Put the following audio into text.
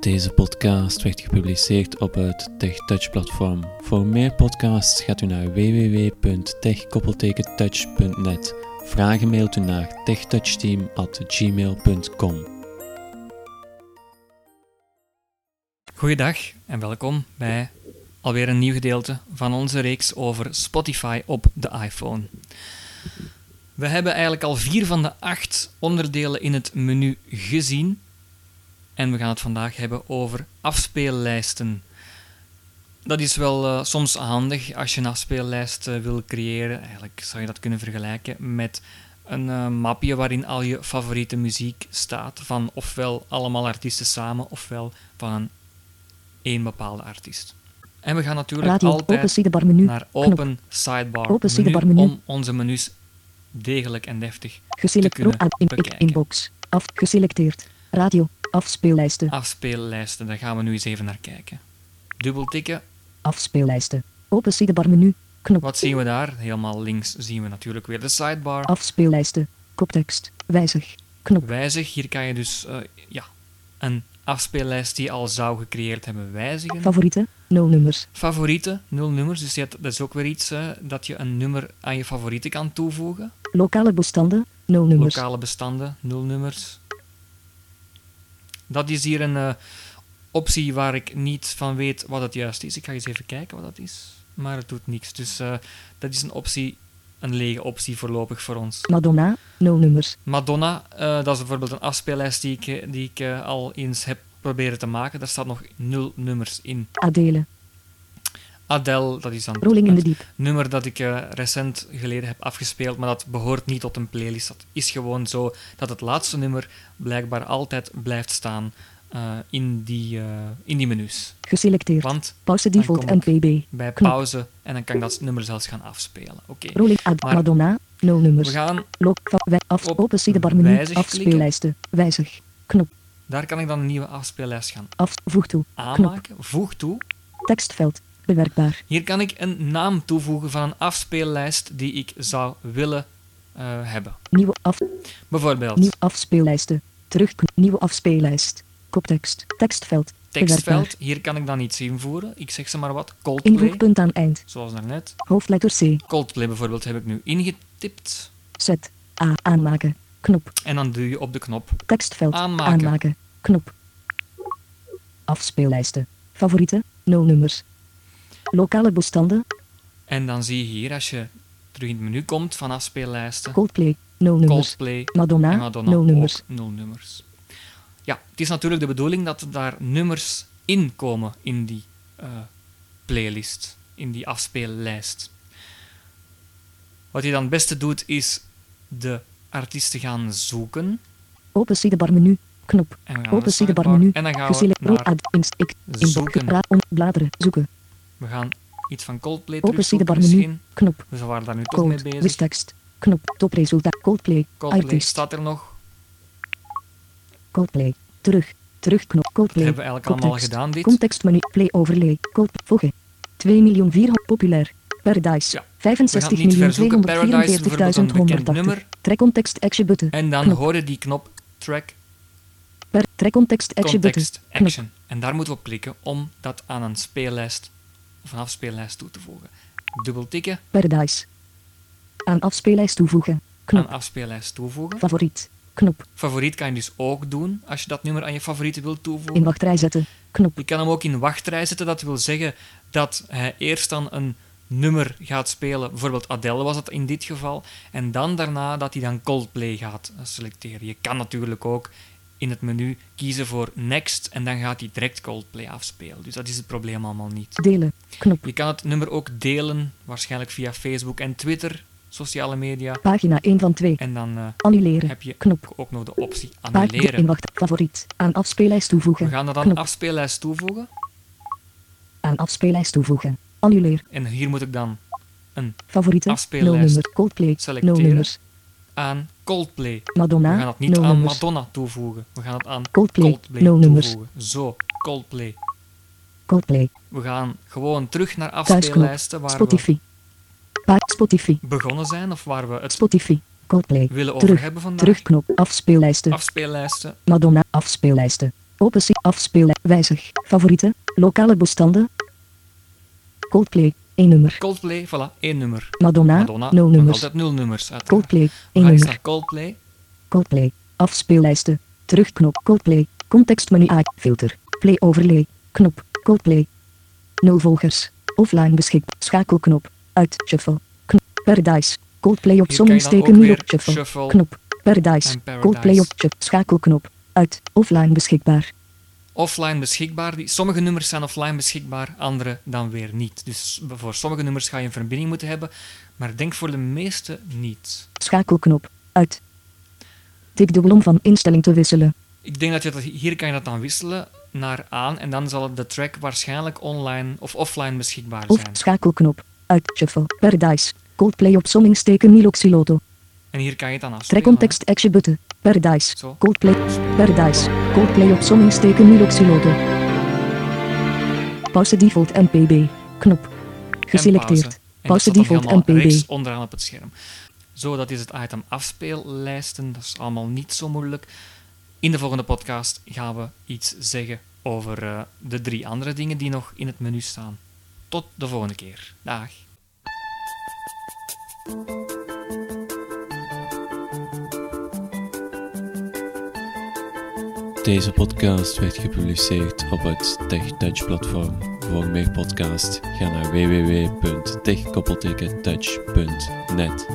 Deze podcast werd gepubliceerd op het TechTouch-platform. Voor meer podcasts gaat u naar www.tech-touch.net. Vragen mailt u naar techtouchteam.gmail.com. Goeiedag en welkom bij alweer een nieuw gedeelte van onze reeks over Spotify op de iPhone. We hebben eigenlijk al vier van de acht onderdelen in het menu gezien. En we gaan het vandaag hebben over afspeellijsten. Dat is wel uh, soms handig als je een afspeellijst uh, wil creëren. Eigenlijk zou je dat kunnen vergelijken met een uh, mapje waarin al je favoriete muziek staat. Van ofwel allemaal artiesten samen, ofwel van een één bepaalde artiest. En we gaan natuurlijk Radio, altijd open sidebar menu, naar open sidebar Open menu sidebar menu. om onze menus degelijk en deftig te kunnen in, bekijken. inbox. Af. Geselecteerd. Radio. Afspeellijsten. Afspeellijsten, daar gaan we nu eens even naar kijken. Dubbeltikken, Afspeellijsten. Open sidebar menu. Knop. wat zien we daar? Helemaal links zien we natuurlijk weer de sidebar. Afspeellijsten. Koptekst. Wijzig. Knop. Wijzig, hier kan je dus eh, ja, een afspeellijst die je al zou gecreëerd hebben wijzigen. Favorieten. Nul nummers. Favorieten, nul nummers, dus je hebt- dat is ook weer iets dat je een nummer aan je favorieten kan toevoegen. Lokale bestanden. Nul nummers. Lokale bestanden, nul nummers. Dat is hier een eh, optie waar ik niet van weet wat het juist is. Ik ga eens even kijken wat dat is. Maar het doet niks. Dus eh, dat is een optie, een lege optie voorlopig voor ons. Madonna. Nul nummers. Madonna, eh, dat is bijvoorbeeld een afspeellijst die ik, die ik al eens heb proberen te maken. Daar staat nog nul nummers in. Adele. Adele, dat is dan Rolling in het the Deep. nummer dat ik eh, recent geleden heb afgespeeld, maar dat behoort niet tot een playlist. Dat is gewoon zo dat het laatste nummer blijkbaar altijd blijft staan eh, in, die, eh, in die menus. Geselecteerd. Want Pauze default MPB. bij Knop. pauze en dan kan ik dat nummer zelfs gaan afspelen. Oké, Rolling ad. Maar- Madonna. Nul we nummers. gaan, Lok. va- wij- Af. op Open sidebar menu. wijzig klikken. Afspeellijsten. Wijzig. Knop. daar kan ik dan een nieuwe afspeellijst gaan Af. Voeg toe. aanmaken. Voeg toe. Tekstveld. Bewerkbaar. Hier kan ik een naam toevoegen van een afspeellijst die ik zou willen eh, hebben. Nieuwe af. Bijvoorbeeld Nieuw afspeellijsten. Terug. Nieuwe afspeellijst. Koptekst. Tekstveld. tekstveld. Hier kan ik dan iets invoeren. Ik zeg ze maar wat. Coldplay, Invoegpunt aan eind. zoals daarnet. Hoofdletter C. Coldplay bijvoorbeeld heb ik nu ingetipt. Z. A. Aanmaken. Knop. En dan duw je op de knop. Tekstveld. Aanmaken. Knop. Afspeellijsten. Favorieten. Nul nummers. Lokale bestanden. En dan zie je hier, als je terug in het menu komt van afspeellijsten, Coldplay. Nul nummers. Coldplay Madonna. en Madonna Nul nummers. nul nummers. Ja, het is natuurlijk de bedoeling dat daar nummers in komen in die eh, playlist, in die afspeellijst. Wat je dan het beste doet, is de artiesten gaan zoeken. Open sidebar menu. Knop. Open sidebar menu. En dan gaan we naar zoeken. Bladeren. Zoeken. We gaan iets van Coldplay Open sidebar menu. Knop. We waren daar nu toch mee Cold. bezig. Wistekst. Knop. Topresultaat. Coldplay. Coldplay Artiest. staat er nog. Coldplay. Terug. Terugknop. Dat Coldplay. hebben we eigenlijk allemaal Context. gedaan, dit. Contextmenu. Play overlay. Cold. Voegen. 2 miljoen 400. Populair. Paradise. Ja, 65 we gaan niet miljoen verzoeken. Paradise is bijvoorbeeld een bekend 244.180. nummer. Trek context action button. En dan Knop. hoor je die knop track Per, trek context action button. context action. En daar moeten we op klikken om dat aan een speellijst of een afspeellijst toe te voegen. Dubbel tikken, Paradise. Aan afspeellijst toevoegen. Knop. aan afspeellijst toevoegen. Favoriet. Knop. Favoriet kan je dus ook doen als je dat nummer aan je favorieten wilt toevoegen. In wachtrij zetten. Knop. Je kan hem ook in wachtrij zetten. Dat wil zeggen dat hij eerst dan een nummer gaat spelen. Bijvoorbeeld Adele was het in dit geval. En dan daarna dat hij dan Coldplay gaat selecteren. Je kan natuurlijk ook in het menu kiezen voor Next. En dan gaat hij direct Coldplay afspelen. Dus dat is het probleem allemaal niet. Delen. Knop. Je kan het nummer ook delen. Waarschijnlijk via Facebook en Twitter. Sociale media. Pagina 1 van 2. En dan eh, Annuleren. heb je Knop. ook nog de optie Pagina in annuleren. wacht. Favoriet. Aan afspeellijst toevoegen. We gaan er dan Knop. afspeellijst toevoegen. Aan afspeellijst toevoegen. Annuleer. En hier moet ik dan Favorieten. Afspeellijst. Nul nummers. Coldplay. Selecteren. Aan Coldplay. Madonna. We gaan het niet aan. Madonna toevoegen. We gaan het aan Coldplay. Coldplay toevoegen. Zo, Coldplay. Coldplay. We gaan gewoon terug naar afspeellijsten waar Spotify. Spotify. begonnen zijn of waar we het Spotify. Coldplay. willen over Terug. hebben vandaag. Terugknop. Afspeellijsten. Afspeellijsten. Madonna. Afspeellijsten. Open C. Afspelen. Wijzig. Favorieten. Lokale bestanden. Coldplay. 1 nummer. Coldplay, voilà, één nummer. Madonna. Madonna, 0 nog nummers. altijd nul nummers. uiteraard. Coldplay. We 1 gaan eens nummer. Coldplay. Coldplay. Afspeellijsten. Terugknop. Coldplay. Contextmenu A. Filter. Play overlay. Knop. Coldplay. 0 volgers. Offline beschikbaar. Schakelknop. Uit. Shuffle. Knop. Paradise. Coldplay op ook nu op shuffle. shuffle Knop. Paradise. Paradise. Coldplay op shuffle. Schakelknop. Uit. Offline beschikbaar. Offline beschikbaar. Die, sommige nummers zijn offline beschikbaar, andere dan weer niet. Dus voor sommige nummers ga je een verbinding moeten hebben, maar denk voor de meeste niet. Schakelknop. Uit. Tik dubbel om van instelling te wisselen. Ik denk dat je dat, hier kan je dat dan wisselen naar aan en dan zal de track waarschijnlijk online of offline beschikbaar Of zijn. schakelknop. Uit. Shuffle. Paradise. Coldplay op sommingsteken Miloxiloto. En hier kan je het dan Trek afspelen. context action button. Paradise. Zo. Coldplay. Paradise. Coldplay op sommingsteken Miloxiloto. Pauze default MPB. Knop. En Geselecteerd. pauze. En Pauze staat dan default MPB. rechts onderaan op het scherm. Zo, dat is het item afspeellijsten. Dat is allemaal niet zo moeilijk. In de volgende podcast gaan we iets zeggen over eh, de drie andere dingen die nog in het menu staan. Tot de volgende keer. Dag. Deze podcast werd gepubliceerd op het TechTouch platform. Voor meer podcasts ga naar www.tech-touch.net.